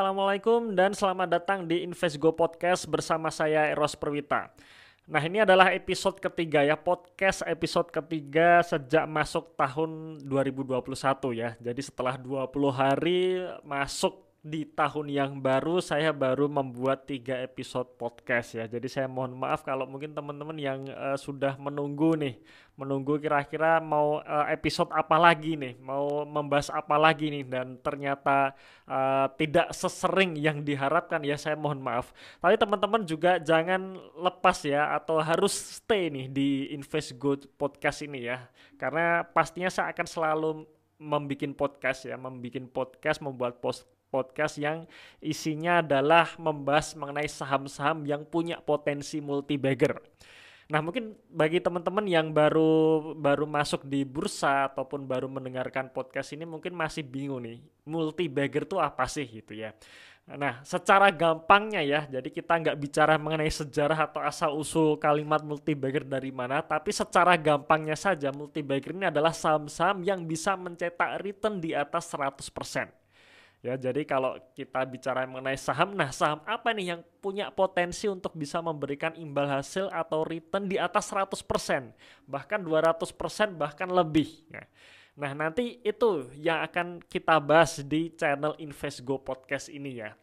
Assalamualaikum dan selamat datang di InvestGo Podcast bersama saya Eros Perwita. Nah ini adalah episode ketiga ya, podcast episode ketiga sejak masuk tahun 2021 ya. Jadi setelah 20 hari masuk di tahun yang baru saya baru membuat tiga episode podcast ya. Jadi saya mohon maaf kalau mungkin teman-teman yang uh, sudah menunggu nih, menunggu kira-kira mau uh, episode apa lagi nih, mau membahas apa lagi nih dan ternyata uh, tidak sesering yang diharapkan ya saya mohon maaf. Tapi teman-teman juga jangan lepas ya atau harus stay nih di Invest Good podcast ini ya. Karena pastinya saya akan selalu membuat podcast ya, membuat podcast, membuat post podcast yang isinya adalah membahas mengenai saham-saham yang punya potensi multi bagger. Nah, mungkin bagi teman-teman yang baru baru masuk di bursa ataupun baru mendengarkan podcast ini mungkin masih bingung nih, multi bagger itu apa sih gitu ya. Nah, secara gampangnya ya, jadi kita nggak bicara mengenai sejarah atau asal-usul kalimat multi bagger dari mana, tapi secara gampangnya saja multi bagger ini adalah saham-saham yang bisa mencetak return di atas 100%. Ya, jadi kalau kita bicara mengenai saham, nah saham apa nih yang punya potensi untuk bisa memberikan imbal hasil atau return di atas 100%, bahkan 200%, bahkan lebih. Ya. Nah, nanti itu yang akan kita bahas di channel InvestGo Podcast ini ya.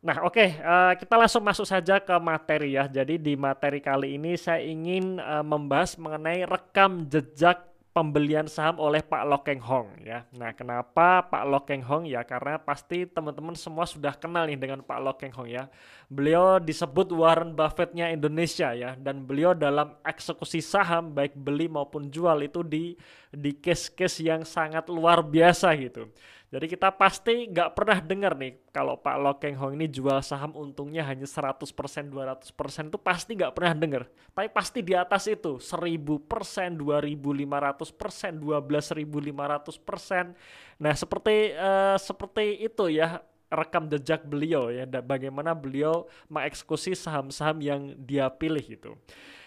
Nah, oke, okay, uh, eh, kita langsung masuk saja ke materi ya. Jadi di materi kali ini saya ingin uh, membahas mengenai rekam jejak pembelian saham oleh Pak Lokeng Hong ya. Nah, kenapa Pak Lokeng Hong ya? Karena pasti teman-teman semua sudah kenal nih dengan Pak Lokeng Hong ya. Beliau disebut Warren Buffettnya Indonesia ya dan beliau dalam eksekusi saham baik beli maupun jual itu di di case-case yang sangat luar biasa gitu. Jadi kita pasti nggak pernah dengar nih kalau Pak Lokeng Hong ini jual saham untungnya hanya 100%, 200% itu pasti nggak pernah dengar. Tapi pasti di atas itu 1000%, 2500%, 12500%. Nah, seperti uh, seperti itu ya rekam jejak beliau ya bagaimana beliau mengeksekusi saham-saham yang dia pilih itu.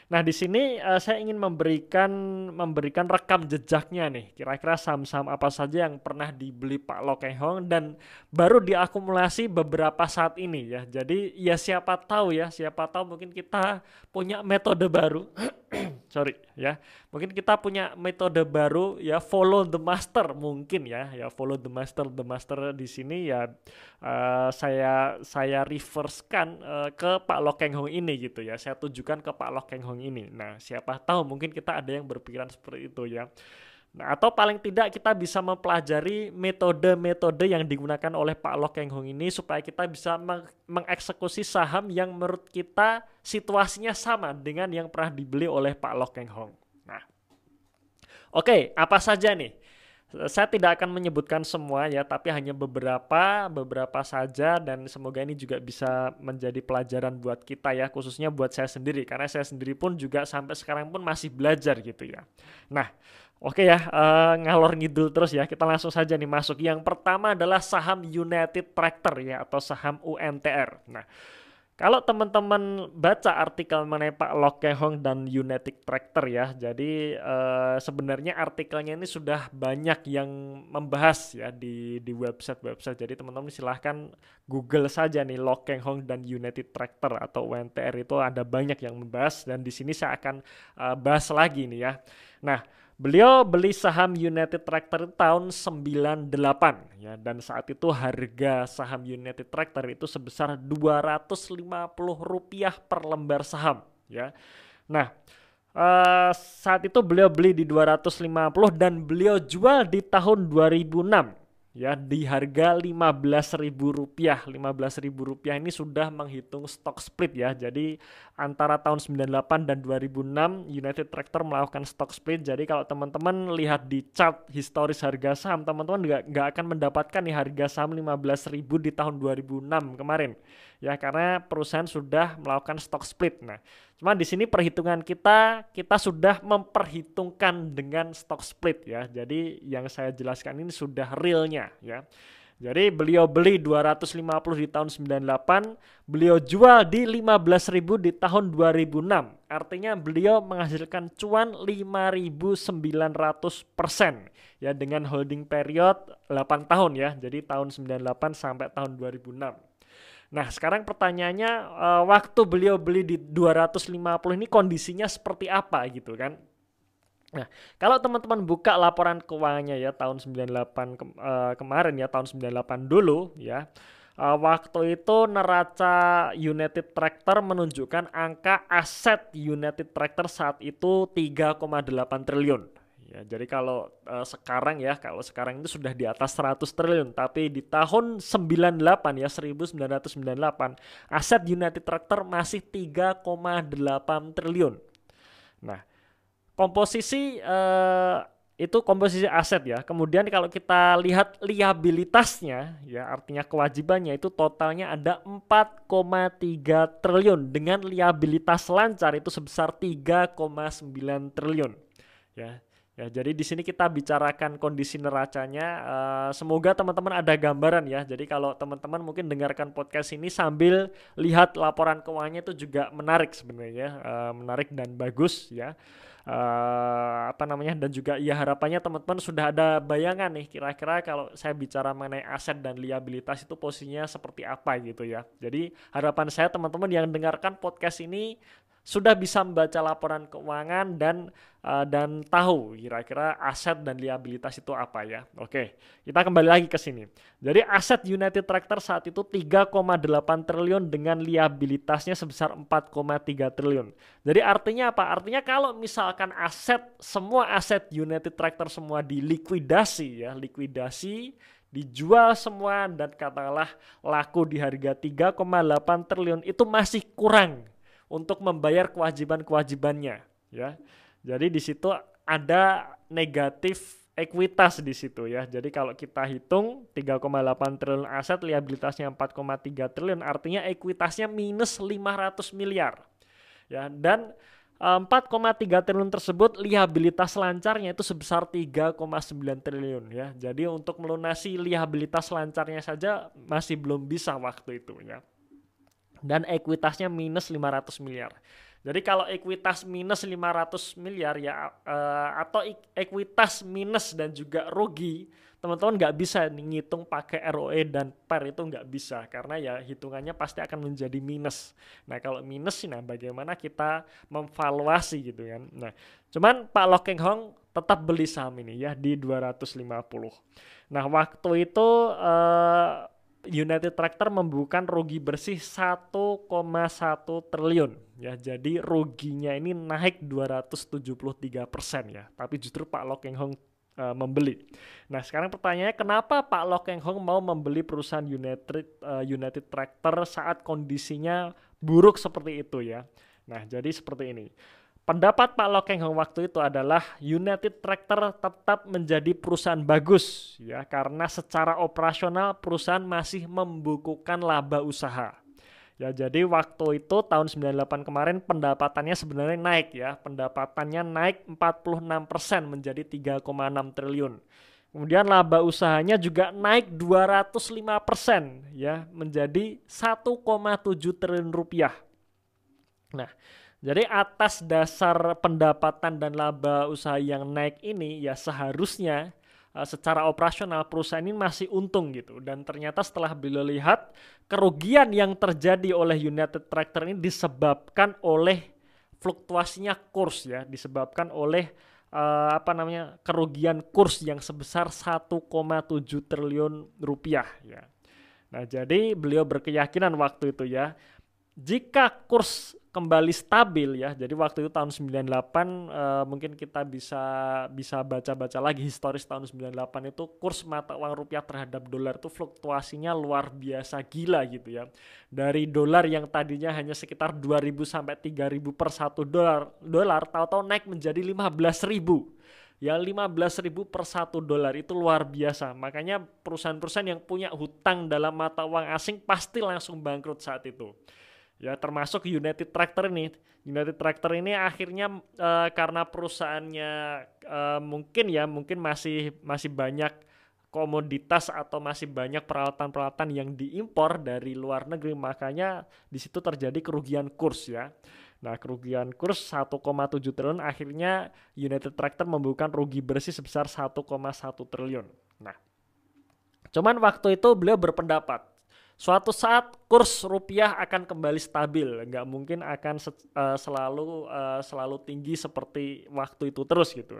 Nah, di sini uh, saya ingin memberikan memberikan rekam jejaknya nih. Kira-kira saham-saham apa saja yang pernah dibeli Pak Lokeng Hong dan baru diakumulasi beberapa saat ini ya. Jadi ya siapa tahu ya, siapa tahu mungkin kita punya metode baru. Sorry ya. Mungkin kita punya metode baru ya follow the master mungkin ya. Ya follow the master. The master di sini ya uh, saya saya reversekan uh, ke Pak Lokeng Hong ini gitu ya. Saya tujukan ke Pak Lokeng Hong ini. Nah, siapa tahu mungkin kita ada yang berpikiran seperti itu ya. Nah, atau paling tidak kita bisa mempelajari metode-metode yang digunakan oleh Pak Lok Keng Hong ini supaya kita bisa meng mengeksekusi saham yang menurut kita situasinya sama dengan yang pernah dibeli oleh Pak Lok Keng Hong. Nah, oke, okay, apa saja nih? Saya tidak akan menyebutkan semua ya, tapi hanya beberapa, beberapa saja dan semoga ini juga bisa menjadi pelajaran buat kita ya, khususnya buat saya sendiri karena saya sendiri pun juga sampai sekarang pun masih belajar gitu ya. Nah, Oke ya, uh, ngalor ngidul terus ya. Kita langsung saja nih masuk. Yang pertama adalah saham United Tractor ya atau saham UNTR. Nah, kalau teman-teman baca artikel mengenai Pak Lok Hong dan United Tractor ya, jadi uh, sebenarnya artikelnya ini sudah banyak yang membahas ya di di website-website. Jadi teman-teman silahkan Google saja nih Lok Hong dan United Tractor atau UNTR itu ada banyak yang membahas dan di sini saya akan uh, bahas lagi nih ya. Nah, Beliau beli saham United Tractor tahun 98 ya dan saat itu harga saham United Tractor itu sebesar 250 rupiah per lembar saham ya. Nah, uh, saat itu beliau beli di 250 dan beliau jual di tahun 2006 ya di harga Rp15.000. Rp15.000 ini sudah menghitung stock split ya. Jadi antara tahun 98 dan 2006 United Tractor melakukan stock split. Jadi kalau teman-teman lihat di chart historis harga saham, teman-teman nggak nggak akan mendapatkan nih harga saham 15.000 di tahun 2006 kemarin. Ya karena perusahaan sudah melakukan stock split. Nah, Cuma di sini perhitungan kita kita sudah memperhitungkan dengan stock split ya. Jadi yang saya jelaskan ini sudah realnya ya. Jadi beliau beli 250 di tahun 98, beliau jual di 15.000 di tahun 2006. Artinya beliau menghasilkan cuan 5.900 persen ya dengan holding period 8 tahun ya. Jadi tahun 98 sampai tahun 2006. Nah, sekarang pertanyaannya uh, waktu beliau beli di 250 ini kondisinya seperti apa gitu kan? Nah, kalau teman-teman buka laporan keuangannya ya tahun 98 ke, uh, kemarin ya tahun 98 dulu ya. Uh, waktu itu neraca United Tractor menunjukkan angka aset United Tractor saat itu 3,8 triliun. Ya, jadi kalau uh, sekarang ya, kalau sekarang itu sudah di atas 100 triliun, tapi di tahun 98 ya 1998 aset United Tractor masih 3,8 triliun. Nah, komposisi uh, itu komposisi aset ya. Kemudian kalau kita lihat liabilitasnya ya artinya kewajibannya itu totalnya ada 4,3 triliun dengan liabilitas lancar itu sebesar 3,9 triliun. Ya. Ya, jadi di sini kita bicarakan kondisi neracanya. Uh, semoga teman-teman ada gambaran ya. Jadi kalau teman-teman mungkin dengarkan podcast ini sambil lihat laporan keuangannya itu juga menarik sebenarnya, uh, menarik dan bagus ya uh, apa namanya dan juga ya harapannya teman-teman sudah ada bayangan nih kira-kira kalau saya bicara mengenai aset dan liabilitas itu posisinya seperti apa gitu ya. Jadi harapan saya teman-teman yang dengarkan podcast ini sudah bisa membaca laporan keuangan dan uh, dan tahu kira-kira aset dan liabilitas itu apa ya. Oke, kita kembali lagi ke sini. Jadi aset United Tractor saat itu 3,8 triliun dengan liabilitasnya sebesar 4,3 triliun. Jadi artinya apa? Artinya kalau misalkan aset semua aset United Tractor semua dilikuidasi ya, likuidasi dijual semua dan katakanlah laku di harga 3,8 triliun itu masih kurang untuk membayar kewajiban-kewajibannya ya. Jadi di situ ada negatif ekuitas di situ ya. Jadi kalau kita hitung 3,8 triliun aset liabilitasnya 4,3 triliun artinya ekuitasnya minus 500 miliar. Ya, dan 4,3 triliun tersebut liabilitas lancarnya itu sebesar 3,9 triliun ya. Jadi untuk melunasi liabilitas lancarnya saja masih belum bisa waktu itu ya dan ekuitasnya minus 500 miliar. Jadi kalau ekuitas minus 500 miliar ya uh, atau ekuitas minus dan juga rugi, teman-teman nggak bisa ngitung pakai ROE dan PER itu nggak bisa karena ya hitungannya pasti akan menjadi minus. Nah kalau minus nah bagaimana kita memvaluasi gitu kan. Nah cuman Pak Lokeng Hong tetap beli saham ini ya di 250. Nah waktu itu uh, United Tractor membukukan rugi bersih 1,1 triliun ya. Jadi ruginya ini naik 273 persen ya. Tapi justru Pak Lok Keng Hong uh, membeli. Nah sekarang pertanyaannya kenapa Pak Lok Keng Hong mau membeli perusahaan United uh, United Tractor saat kondisinya buruk seperti itu ya. Nah jadi seperti ini. Pendapat Pak Lokeng Hong waktu itu adalah United Tractor tetap menjadi perusahaan bagus ya karena secara operasional perusahaan masih membukukan laba usaha. Ya jadi waktu itu tahun 98 kemarin pendapatannya sebenarnya naik ya. Pendapatannya naik 46% menjadi 3,6 triliun. Kemudian laba usahanya juga naik 205% ya menjadi 1,7 triliun rupiah. Nah, jadi atas dasar pendapatan dan laba usaha yang naik ini ya seharusnya uh, secara operasional perusahaan ini masih untung gitu dan ternyata setelah beliau lihat kerugian yang terjadi oleh United Tractor ini disebabkan oleh fluktuasinya kurs ya disebabkan oleh uh, apa namanya kerugian kurs yang sebesar 1,7 triliun rupiah ya. Nah, jadi beliau berkeyakinan waktu itu ya jika kurs kembali stabil ya. Jadi waktu itu tahun 98 uh, eh, mungkin kita bisa bisa baca-baca lagi historis tahun 98 itu kurs mata uang rupiah terhadap dolar itu fluktuasinya luar biasa gila gitu ya. Dari dolar yang tadinya hanya sekitar 2000 sampai 3000 per satu dolar, dolar tahu-tahu naik menjadi 15000 ya 15 ribu per satu dolar itu luar biasa makanya perusahaan-perusahaan yang punya hutang dalam mata uang asing pasti langsung bangkrut saat itu ya termasuk United Tractor ini United Tractor ini akhirnya uh, karena perusahaannya uh, mungkin ya mungkin masih masih banyak komoditas atau masih banyak peralatan-peralatan yang diimpor dari luar negeri makanya di situ terjadi kerugian kurs ya. Nah, kerugian kurs 1,7 triliun akhirnya United Tractor membukukan rugi bersih sebesar 1,1 triliun. Nah, cuman waktu itu beliau berpendapat suatu saat kurs rupiah akan kembali stabil, nggak mungkin akan uh, selalu uh, selalu tinggi seperti waktu itu terus gitu.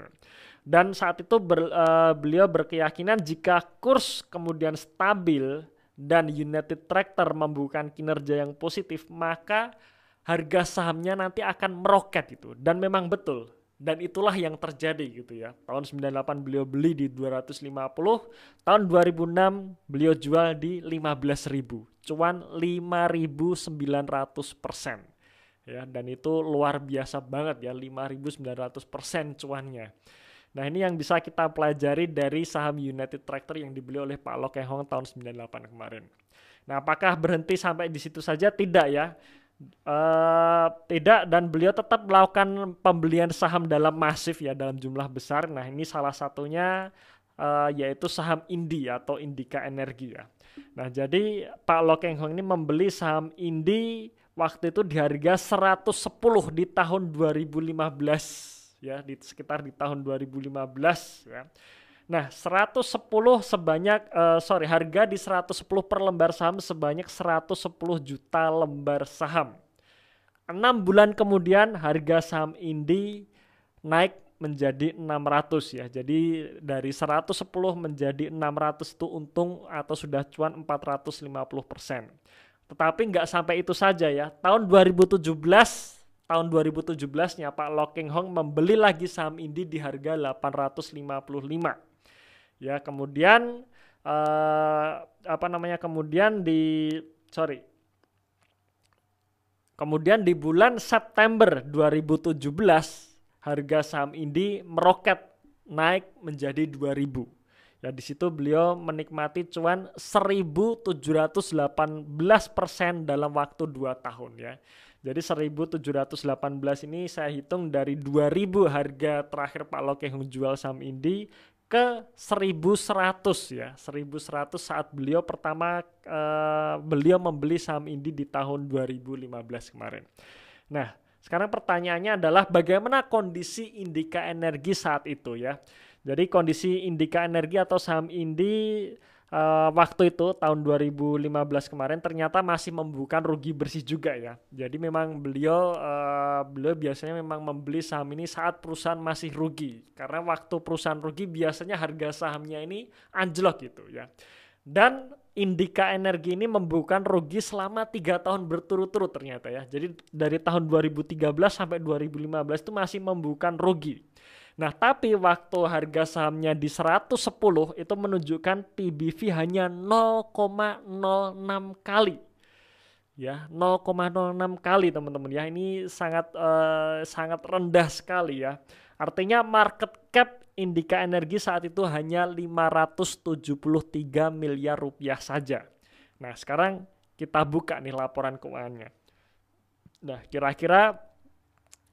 Dan saat itu ber, uh, beliau berkeyakinan jika kurs kemudian stabil dan United Tractor membukukan kinerja yang positif, maka harga sahamnya nanti akan meroket itu. Dan memang betul, dan itulah yang terjadi gitu ya. Tahun 98 beliau beli di 250, tahun 2006 beliau jual di 15.000. Cuan 5.900 persen. Ya, dan itu luar biasa banget ya 5.900 persen cuannya. Nah ini yang bisa kita pelajari dari saham United Tractor yang dibeli oleh Pak Lok Hong tahun 98 kemarin. Nah apakah berhenti sampai di situ saja? Tidak ya Uh, tidak dan beliau tetap melakukan pembelian saham dalam masif ya dalam jumlah besar. Nah ini salah satunya uh, yaitu saham Indi atau Indika Energi ya. Nah jadi Pak Lokeng Hong ini membeli saham Indi waktu itu di harga 110 di tahun 2015 ya di sekitar di tahun 2015 ya. Nah, 110 sebanyak uh, sorry, harga di 110 per lembar saham sebanyak 110 juta lembar saham. Enam bulan kemudian harga saham Indi naik menjadi 600 ya. Jadi dari 110 menjadi 600 itu untung atau sudah cuan 450 persen. Tetapi nggak sampai itu saja ya. Tahun 2017 tahun 2017-nya Pak Locking Hong membeli lagi saham Indi di harga 855 ya kemudian uh, apa namanya kemudian di sorry kemudian di bulan September 2017 harga saham Indi meroket naik menjadi 2000 Ya di situ beliau menikmati cuan 1718% dalam waktu 2 tahun ya. Jadi 1718 ini saya hitung dari 2000 harga terakhir Pak Lokehung jual saham Indi ke 1100 ya 1100 saat beliau pertama uh, beliau membeli saham Indi di tahun 2015 kemarin. Nah, sekarang pertanyaannya adalah bagaimana kondisi Indika Energi saat itu ya. Jadi kondisi Indika Energi atau saham Indi uh, waktu itu tahun 2015 kemarin ternyata masih membukukan rugi bersih juga ya. Jadi memang beliau uh, beliau biasanya memang membeli saham ini saat perusahaan masih rugi karena waktu perusahaan rugi biasanya harga sahamnya ini anjlok gitu ya. Dan Indika Energi ini membukukan rugi selama tiga tahun berturut-turut ternyata ya. Jadi dari tahun 2013 sampai 2015 itu masih membukukan rugi. Nah, tapi waktu harga sahamnya di 110 itu menunjukkan PBV hanya 0,06 kali. Ya, 0,06 kali teman-teman ya. Ini sangat uh, sangat rendah sekali ya. Artinya market cap Indika Energi saat itu hanya 573 miliar rupiah saja. Nah, sekarang kita buka nih laporan keuangannya. Nah, kira-kira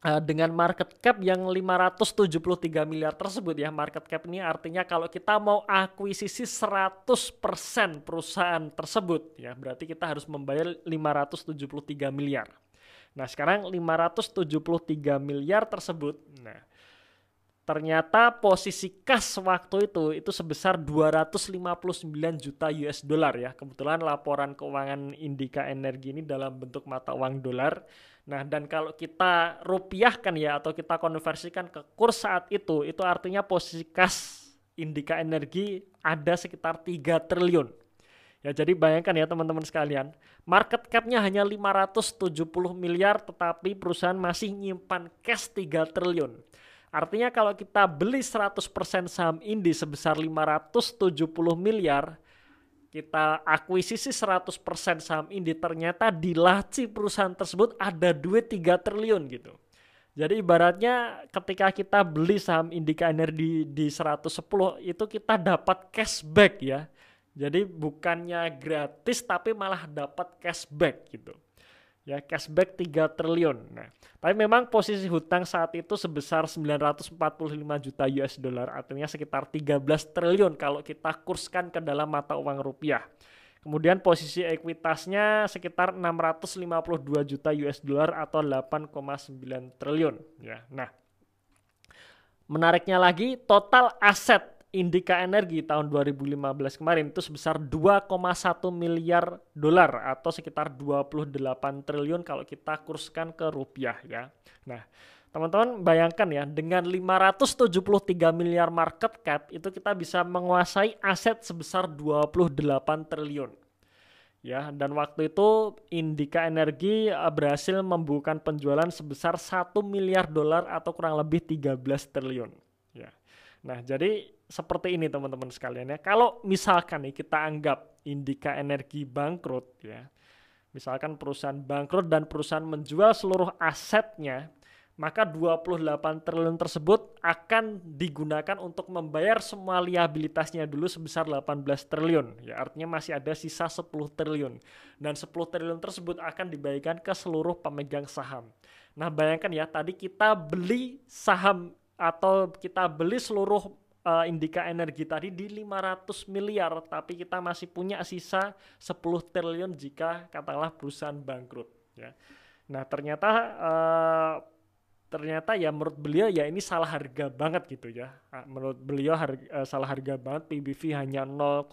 uh, dengan market cap yang 573 miliar tersebut ya market cap ini artinya kalau kita mau akuisisi 100% perusahaan tersebut ya berarti kita harus membayar 573 miliar. Nah, sekarang 573 miliar tersebut nah ternyata posisi kas waktu itu itu sebesar 259 juta US dollar ya. Kebetulan laporan keuangan Indika Energi ini dalam bentuk mata uang dolar Nah, dan kalau kita rupiahkan ya atau kita konversikan ke kurs saat itu, itu artinya posisi kas Indika Energi ada sekitar 3 triliun. Ya, jadi bayangkan ya teman-teman sekalian, market cap-nya hanya 570 miliar tetapi perusahaan masih nyimpan cash 3 triliun. Artinya kalau kita beli 100% saham Indi sebesar 570 miliar, kita akuisisi 100% saham Indi ternyata di laci perusahaan tersebut ada duit 3 triliun gitu. Jadi ibaratnya ketika kita beli saham Indika Energi di 110 itu kita dapat cashback ya. Jadi bukannya gratis tapi malah dapat cashback gitu. Ya cashback 3 triliun. Nah, tapi memang posisi hutang saat itu sebesar 945 juta US dollar, artinya sekitar 13 triliun kalau kita kurskan ke dalam mata uang rupiah. Kemudian posisi ekuitasnya sekitar 652 juta US dollar atau 8,9 triliun ya. Nah, menariknya lagi total aset Indika Energi tahun 2015 kemarin itu sebesar 2,1 miliar dolar atau sekitar 28 triliun kalau kita kurskan ke rupiah ya. Nah, teman-teman bayangkan ya dengan 573 miliar market cap itu kita bisa menguasai aset sebesar 28 triliun. Ya, dan waktu itu Indika Energi eh, berhasil membukukan penjualan sebesar 1 miliar dolar atau kurang lebih 13 triliun. Ya. Nah, jadi seperti ini teman-teman sekalian ya. Kalau misalkan nih kita anggap Indika Energi bangkrut ya. Misalkan perusahaan bangkrut dan perusahaan menjual seluruh asetnya, maka 28 triliun tersebut akan digunakan untuk membayar semua liabilitasnya dulu sebesar 18 triliun. Ya, artinya masih ada sisa 10 triliun. Dan 10 triliun tersebut akan dibagikan ke seluruh pemegang saham. Nah, bayangkan ya, tadi kita beli saham atau kita beli seluruh uh, Indika Energi tadi di 500 miliar tapi kita masih punya sisa 10 triliun jika katakanlah perusahaan bangkrut ya. Nah, ternyata uh, ternyata ya menurut beliau ya ini salah harga banget gitu ya. Ah, menurut beliau harga, uh, salah harga banget PBV hanya 0,1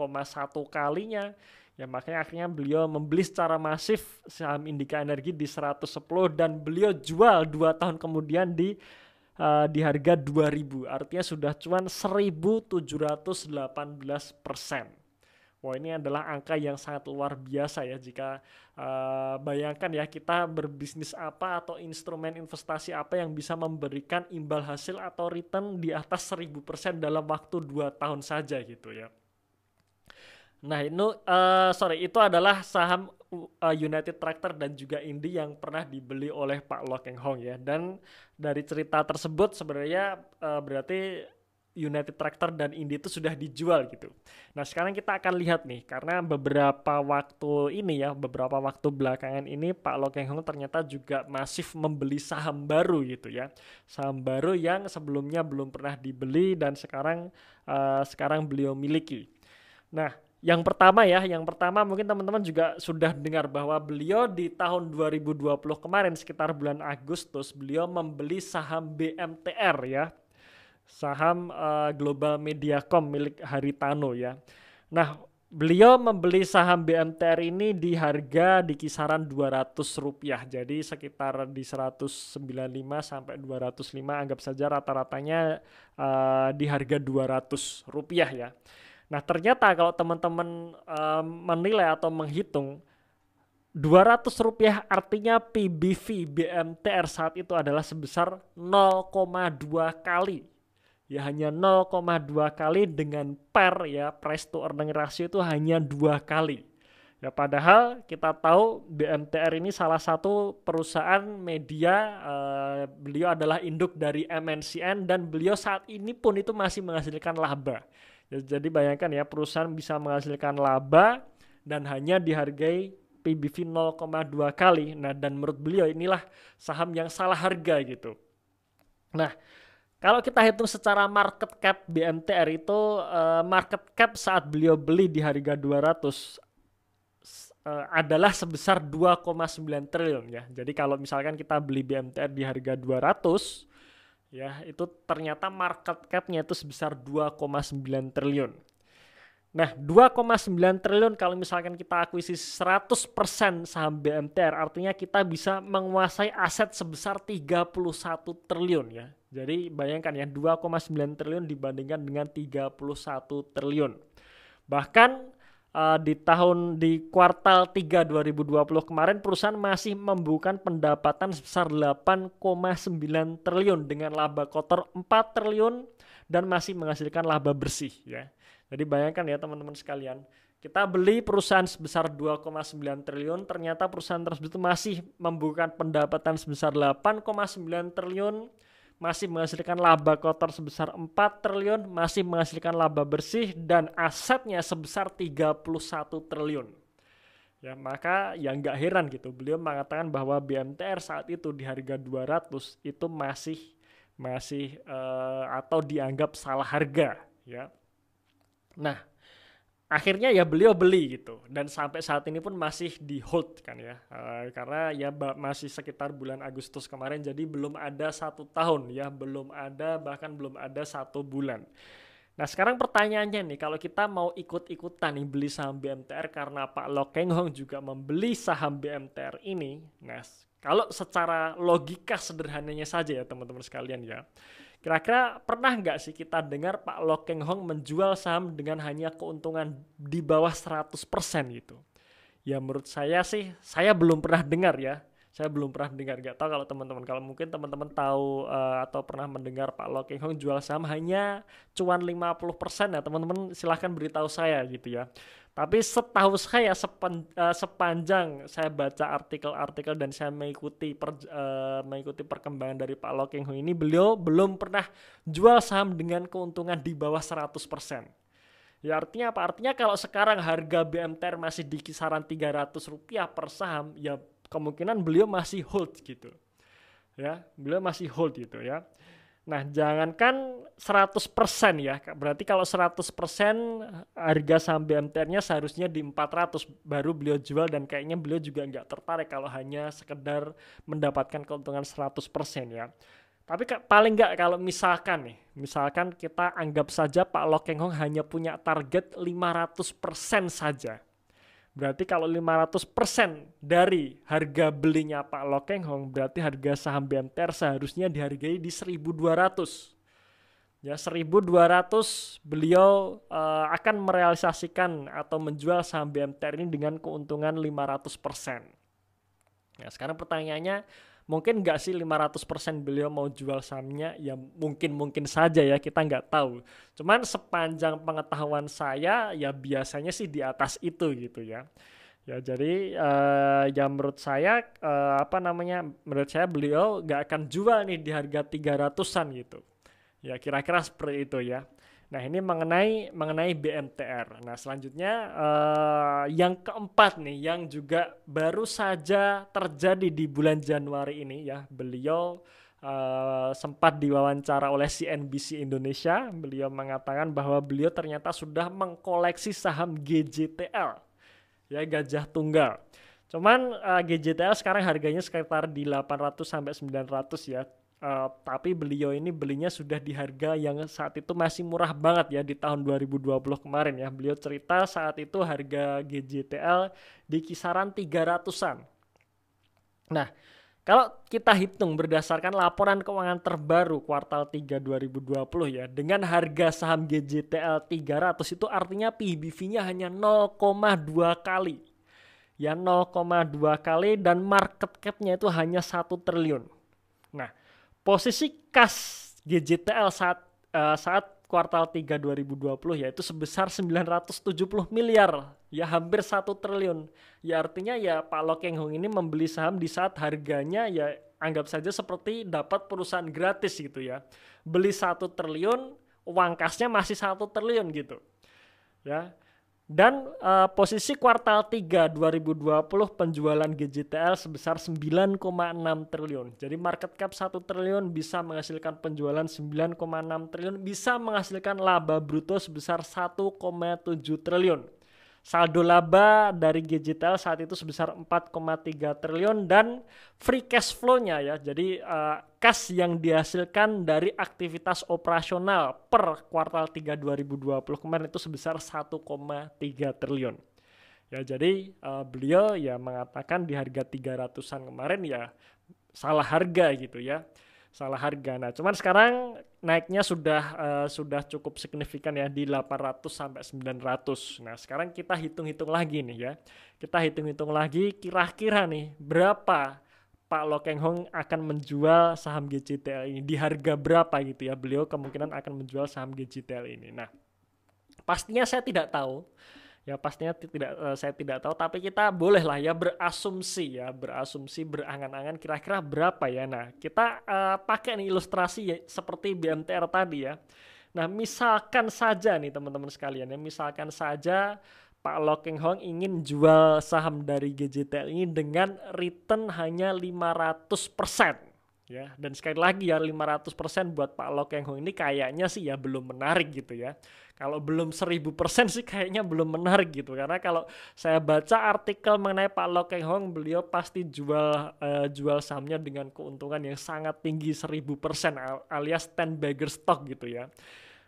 kalinya. Ya makanya akhirnya beliau membeli secara masif saham Indika Energi di 110 dan beliau jual dua tahun kemudian di uh, di harga 2000 artinya sudah cuan 1718 persen. Wah ini adalah angka yang sangat luar biasa ya. Jika uh, bayangkan ya kita berbisnis apa atau instrumen investasi apa yang bisa memberikan imbal hasil atau return di atas 1000% dalam waktu 2 tahun saja gitu ya. Nah itu uh, sorry itu adalah saham uh, United Tractor dan juga Indi yang pernah dibeli oleh Pak Lokeng Hong ya. Dan dari cerita tersebut sebenarnya uh, berarti United Tractor dan Indi itu sudah dijual gitu. Nah sekarang kita akan lihat nih karena beberapa waktu ini ya beberapa waktu belakangan ini Pak Lokeng Hong ternyata juga masif membeli saham baru gitu ya saham baru yang sebelumnya belum pernah dibeli dan sekarang uh, sekarang beliau miliki. Nah yang pertama ya, yang pertama mungkin teman-teman juga sudah dengar bahwa beliau di tahun 2020 kemarin sekitar bulan Agustus beliau membeli saham BMTR ya. Saham uh, Global Mediacom milik Haritano ya. Nah, beliau membeli saham BMTR ini di harga di kisaran 200 rupiah. Jadi sekitar di 195 sampai 205 anggap saja rata-ratanya uh, di harga 200 rupiah ya. Nah ternyata kalau teman-teman um, menilai atau menghitung 200 rupiah artinya PBV BMTR saat itu adalah sebesar 0,2 kali. Ya hanya 0,2 kali dengan per ya price to earning ratio itu hanya dua kali. Ya padahal kita tahu BMTR ini salah satu perusahaan media uh, beliau adalah induk dari MNCN dan beliau saat ini pun itu masih menghasilkan laba jadi bayangkan ya perusahaan bisa menghasilkan laba dan hanya dihargai PBV 0,2 kali. Nah, dan menurut beliau inilah saham yang salah harga gitu. Nah, kalau kita hitung secara market cap BMTR itu uh, market cap saat beliau beli di harga 200 uh, eh, adalah sebesar 2,9 triliun ya. Jadi kalau misalkan kita beli BMTR di harga 200 ya itu ternyata market capnya itu sebesar 2,9 triliun. Nah, 2,9 triliun kalau misalkan kita akuisisi 100% saham BMTR artinya kita bisa menguasai aset sebesar 31 triliun ya. Jadi bayangkan ya 2,9 triliun dibandingkan dengan 31 triliun. Bahkan uh, di tahun di kuartal 3 2020 kemarin perusahaan masih membukukan pendapatan sebesar 8,9 triliun dengan laba kotor 4 triliun dan masih menghasilkan laba bersih ya. Jadi bayangkan ya teman-teman sekalian, kita beli perusahaan sebesar 2,9 triliun, ternyata perusahaan tersebut masih membukukan pendapatan sebesar 8,9 triliun masih menghasilkan laba kotor sebesar 4 triliun, masih menghasilkan laba bersih dan asetnya sebesar 31 triliun. Ya, maka ya nggak heran gitu. Beliau mengatakan bahwa BMTR saat itu di harga 200 itu masih masih uh, atau dianggap salah harga ya. Nah, akhirnya ya beliau beli gitu. Dan sampai saat ini pun masih di hold kan ya. Uh, karena ya masih sekitar bulan Agustus kemarin jadi belum ada satu tahun ya. Belum ada bahkan belum ada satu bulan. Nah sekarang pertanyaannya nih kalau kita mau ikut-ikutan nih beli saham BMTR karena Pak Lokeng Hong juga membeli saham BMTR ini. Nah kalau secara logika sederhananya saja ya teman-teman sekalian ya Kira-kira pernah nggak sih kita dengar Pak Lokeng Hong menjual saham dengan hanya keuntungan di bawah 100% gitu? Ya menurut saya sih, saya belum pernah dengar ya. Saya belum pernah dengar, nggak tahu kalau teman-teman. Kalau mungkin teman-teman tahu uh, atau pernah mendengar Pak Lokeng Hong jual saham hanya cuan 50% ya teman-teman silahkan beritahu saya gitu ya. Tapi setahu saya sepan, uh, sepanjang saya baca artikel-artikel dan saya mengikuti per, uh, mengikuti perkembangan dari Pak Loking Hong ini beliau belum pernah jual saham dengan keuntungan di bawah 100%. Ya artinya apa? Artinya kalau sekarang harga BMTR masih di kisaran 300 rupiah per saham, ya kemungkinan beliau masih hold gitu. Ya, beliau masih hold gitu ya. Nah, jangankan 100% ya. Berarti kalau 100% harga saham BMTR-nya seharusnya di 400 baru beliau jual dan kayaknya beliau juga nggak tertarik kalau hanya sekedar mendapatkan keuntungan 100% ya. Tapi paling nggak kalau misalkan nih, misalkan kita anggap saja Pak Lokeng Hong hanya punya target 500% saja Berarti kalau 500% dari harga belinya Pak Lokeng Hong, berarti harga saham BMTR seharusnya dihargai di 1200. Ya, 1200 beliau uh, akan merealisasikan atau menjual saham BMTR ini dengan keuntungan 500%. Ya, sekarang pertanyaannya, mungkin nggak sih 500% beliau mau jual sahamnya? Ya mungkin mungkin saja ya kita nggak tahu. Cuman sepanjang pengetahuan saya ya biasanya sih di atas itu gitu ya. Ya jadi uh, ya menurut saya uh, apa namanya menurut saya beliau nggak akan jual nih di harga 300-an gitu. Ya kira-kira seperti itu ya Nah ini mengenai mengenai BMTR. Nah selanjutnya uh, yang keempat nih yang juga baru saja terjadi di bulan Januari ini ya beliau uh, sempat diwawancara oleh CNBC Indonesia. Beliau mengatakan bahwa beliau ternyata sudah mengkoleksi saham GJTL ya Gajah Tunggal. Cuman uh, eh, GJTL sekarang harganya sekitar di 800 sampai 900 ya Uh, tapi beliau ini belinya sudah di harga yang saat itu masih murah banget ya di tahun 2020 kemarin ya. Beliau cerita saat itu harga GJTL di kisaran 300-an. Nah, kalau kita hitung berdasarkan laporan keuangan terbaru kuartal 3 2020 ya, dengan harga saham GJTL 300 itu artinya PBV-nya hanya 0,2 kali. Ya 0,2 kali dan market cap-nya itu hanya 1 triliun. Nah, posisi kas GJTL saat uh, saat kuartal 3 2020 yaitu sebesar 970 miliar. Ya hampir satu triliun. Ya artinya ya Pak Lokeng Hong ini membeli saham di saat harganya ya anggap saja seperti dapat perusahaan gratis gitu ya. Beli satu triliun uang kasnya masih satu triliun gitu. Ya dan uh, posisi kuartal 3 2020 penjualan GJTL sebesar 9,6 triliun. Jadi market cap 1 triliun bisa menghasilkan penjualan 9,6 triliun, bisa menghasilkan laba bruto sebesar 1,7 triliun. Saldo laba dari GJTL saat itu sebesar 4,3 triliun dan free cash flow-nya ya. Jadi uh, cash yang dihasilkan dari aktivitas operasional per kuartal 3 2020 kemarin itu sebesar 1,3 triliun. Ya, jadi uh, beliau ya mengatakan di harga 300-an kemarin ya salah harga gitu ya salah harga. Nah, cuman sekarang naiknya sudah uh, sudah cukup signifikan ya di 800 sampai 900. Nah, sekarang kita hitung-hitung lagi nih ya. Kita hitung-hitung lagi kira-kira nih berapa Pak Lokeng Hong akan menjual saham GCTL ini di harga berapa gitu ya. Beliau kemungkinan akan menjual saham GCTL ini. Nah, pastinya saya tidak tahu ya pastinya tidak uh, saya tidak tahu tapi kita bolehlah ya berasumsi ya berasumsi berangan-angan kira-kira berapa ya. Nah kita uh, pakai nih ilustrasi ya, seperti BMTR tadi ya. Nah misalkan saja nih teman-teman sekalian ya misalkan saja Pak Lo Keng Hong ingin jual saham dari GJTL ini dengan return hanya 500% ya. Dan sekali lagi ya 500% buat Pak Lo Keng Hong ini kayaknya sih ya belum menarik gitu ya kalau belum 1000% sih kayaknya belum menarik gitu. Karena kalau saya baca artikel mengenai Pak Lo Keng Hong beliau pasti jual uh, jual sahamnya dengan keuntungan yang sangat tinggi 1000% alias 10 bagger stock gitu ya.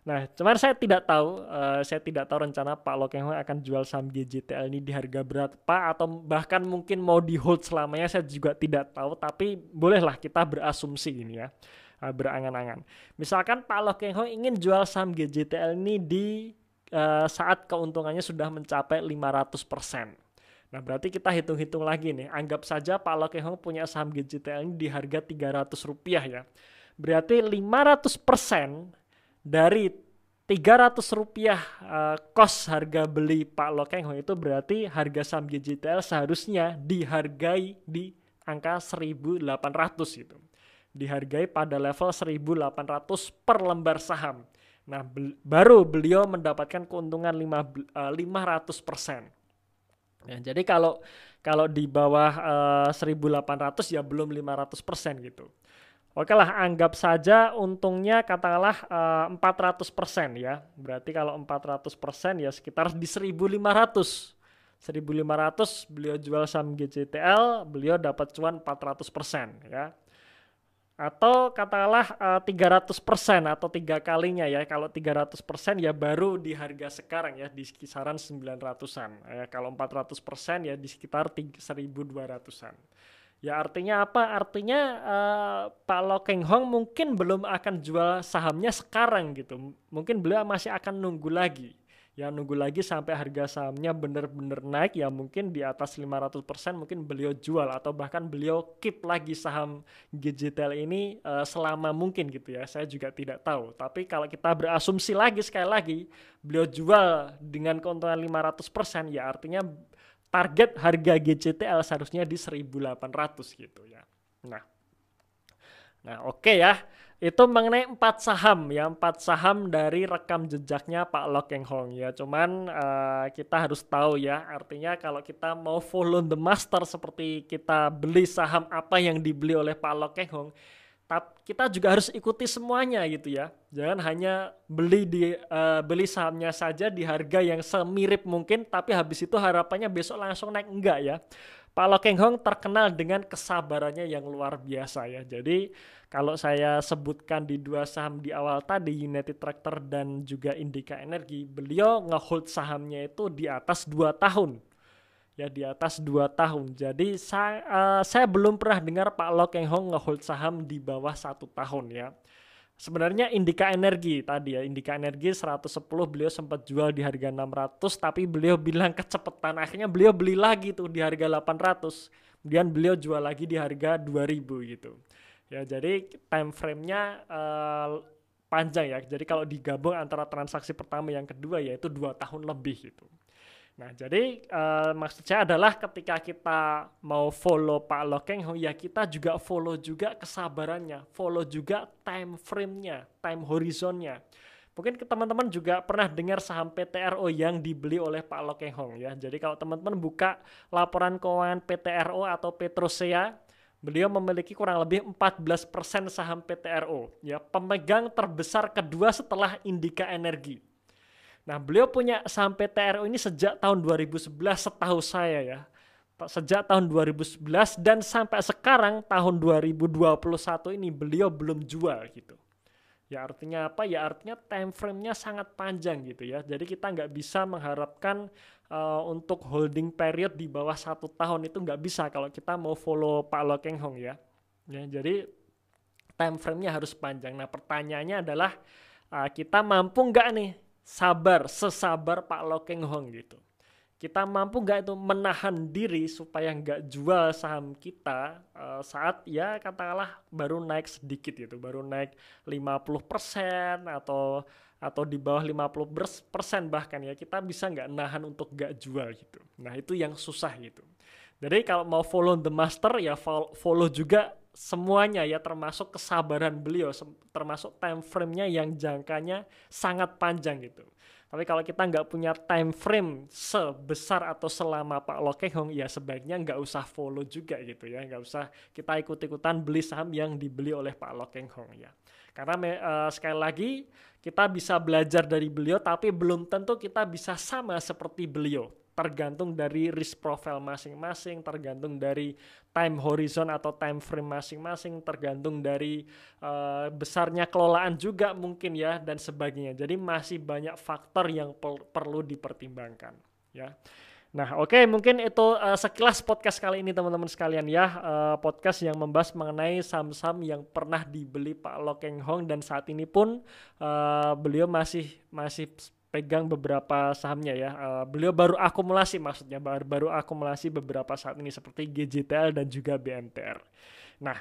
Nah, cuman saya tidak tahu, uh, saya tidak tahu rencana Pak Lokeng akan jual saham GJTL ini di harga berapa atau bahkan mungkin mau di hold selamanya saya juga tidak tahu, tapi bolehlah kita berasumsi ini ya, uh, berangan-angan. Misalkan Pak Lokeng ingin jual saham GJTL ini di uh, saat keuntungannya sudah mencapai 500%. Nah, berarti kita hitung-hitung lagi nih. Anggap saja Pak Lokeng punya saham GJTL ini di harga 300 rupiah ya. Berarti 500% dari 300 rupiah uh, kos harga beli Pak Lokeng itu berarti harga saham GJTL seharusnya dihargai di angka 1800 gitu. Dihargai pada level 1800 per lembar saham. Nah, be baru beliau mendapatkan keuntungan 5, uh, 500%. Ya, jadi kalau kalau di bawah uh, eh, 1800 ya belum 500% gitu. Oke lah, anggap saja untungnya katakanlah uh, eh, 400% ya. Berarti kalau 400% ya sekitar di 1500. 1500 beliau jual saham GCTL, beliau dapat cuan 400% ya. Atau katakanlah uh, eh, 300% atau tiga kalinya ya. Kalau 300% ya baru di harga sekarang ya di kisaran 900-an. Ya, kalau 400% ya di sekitar 1200-an. Ya artinya apa? Artinya uh, Pak Lo Keng Hong mungkin belum akan jual sahamnya sekarang gitu. Mungkin beliau masih akan nunggu lagi. Ya nunggu lagi sampai harga sahamnya benar-benar naik ya mungkin di atas 500% mungkin beliau jual atau bahkan beliau keep lagi saham digital ini uh, selama mungkin gitu ya. Saya juga tidak tahu. Tapi kalau kita berasumsi lagi sekali lagi beliau jual dengan keuntungan 500% ya artinya target harga GCTL seharusnya di 1800 gitu ya. Nah, nah oke okay ya. Itu mengenai empat saham ya, empat saham dari rekam jejaknya Pak Lo Keng Hong ya. Cuman uh, kita harus tahu ya, artinya kalau kita mau follow the master seperti kita beli saham apa yang dibeli oleh Pak Lo Keng Hong, tapi kita juga harus ikuti semuanya gitu ya. Jangan hanya beli di uh, beli sahamnya saja di harga yang semirip mungkin tapi habis itu harapannya besok langsung naik enggak ya. Pak Lo Keng Hong terkenal dengan kesabarannya yang luar biasa ya. Jadi kalau saya sebutkan di dua saham di awal tadi United Tractor dan juga Indica Energy, beliau ngehold sahamnya itu di atas dua tahun ya di atas 2 tahun. Jadi saya, uh, saya belum pernah dengar Pak Lo Keng Hong ngehold saham di bawah satu tahun ya. Sebenarnya Indika Energi tadi ya, Indika Energi 110 beliau sempat jual di harga 600 tapi beliau bilang kecepatan akhirnya beliau beli lagi tuh di harga 800. Kemudian beliau jual lagi di harga 2000 gitu. Ya jadi time frame-nya uh, panjang ya. Jadi kalau digabung antara transaksi pertama yang kedua yaitu dua tahun lebih gitu. Nah, jadi uh, maksud saya adalah ketika kita mau follow Pak Lokeng, ya kita juga follow juga kesabarannya, follow juga time frame-nya, time horizonnya. Mungkin teman-teman juga pernah dengar saham PTRO yang dibeli oleh Pak Lokeng Hong ya. Jadi kalau teman-teman buka laporan keuangan PTRO atau Petrosea, beliau memiliki kurang lebih 14% saham PTRO ya, pemegang terbesar kedua setelah Indika Energi. Nah, beliau punya saham PTRO ini sejak tahun 2011 setahu saya ya. Sejak tahun 2011 dan sampai sekarang tahun 2021 ini beliau belum jual gitu. Ya artinya apa? Ya artinya time frame-nya sangat panjang gitu ya. Jadi kita nggak bisa mengharapkan uh, untuk holding period di bawah satu tahun itu nggak bisa kalau kita mau follow Pak Lo Keng Hong ya. ya jadi time frame-nya harus panjang. Nah pertanyaannya adalah uh, kita mampu nggak nih sabar, sesabar Pak Lokeng Hong gitu. Kita mampu nggak itu menahan diri supaya nggak jual saham kita uh, saat ya katakanlah baru naik sedikit gitu, baru naik 50% atau atau di bawah 50% bahkan ya kita bisa nggak nahan untuk nggak jual gitu. Nah itu yang susah gitu. Jadi kalau mau follow the master ya follow juga semuanya ya termasuk kesabaran beliau termasuk time frame-nya yang jangkanya sangat panjang gitu. Tapi kalau kita nggak punya time frame sebesar atau selama Pak Lo Keng Hong, ya sebaiknya nggak usah follow juga gitu ya, nggak usah kita ikut-ikutan beli saham yang dibeli oleh Pak Lo Keng Hong ya. Karena uh, sekali lagi kita bisa belajar dari beliau, tapi belum tentu kita bisa sama seperti beliau tergantung dari risk profile masing-masing, tergantung dari time horizon atau time frame masing-masing, tergantung dari uh, besarnya kelolaan juga mungkin ya dan sebagainya. Jadi masih banyak faktor yang perlu dipertimbangkan ya. Nah, oke, okay, mungkin itu uh, sekilas podcast kali ini teman-teman sekalian ya, uh, podcast yang membahas mengenai saham-saham yang pernah dibeli Pak Lokeng Hong dan saat ini pun uh, beliau masih masih pegang beberapa sahamnya ya. Uh, beliau baru akumulasi maksudnya baru baru akumulasi beberapa saat ini seperti GJTL dan juga BMTR. Nah,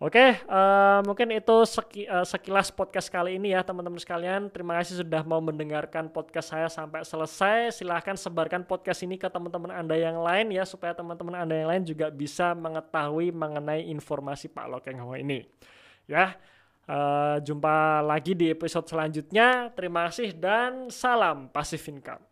oke uh, mungkin itu seki, uh, sekilas podcast kali ini ya teman-teman sekalian. Terima kasih sudah mau mendengarkan podcast saya sampai selesai. Silahkan sebarkan podcast ini ke teman-teman Anda yang lain ya supaya teman-teman Anda yang lain juga bisa mengetahui mengenai informasi Pak Lokeng Ho ini. Ya. Uh, jumpa lagi di episode selanjutnya. Terima kasih dan salam Passive Income.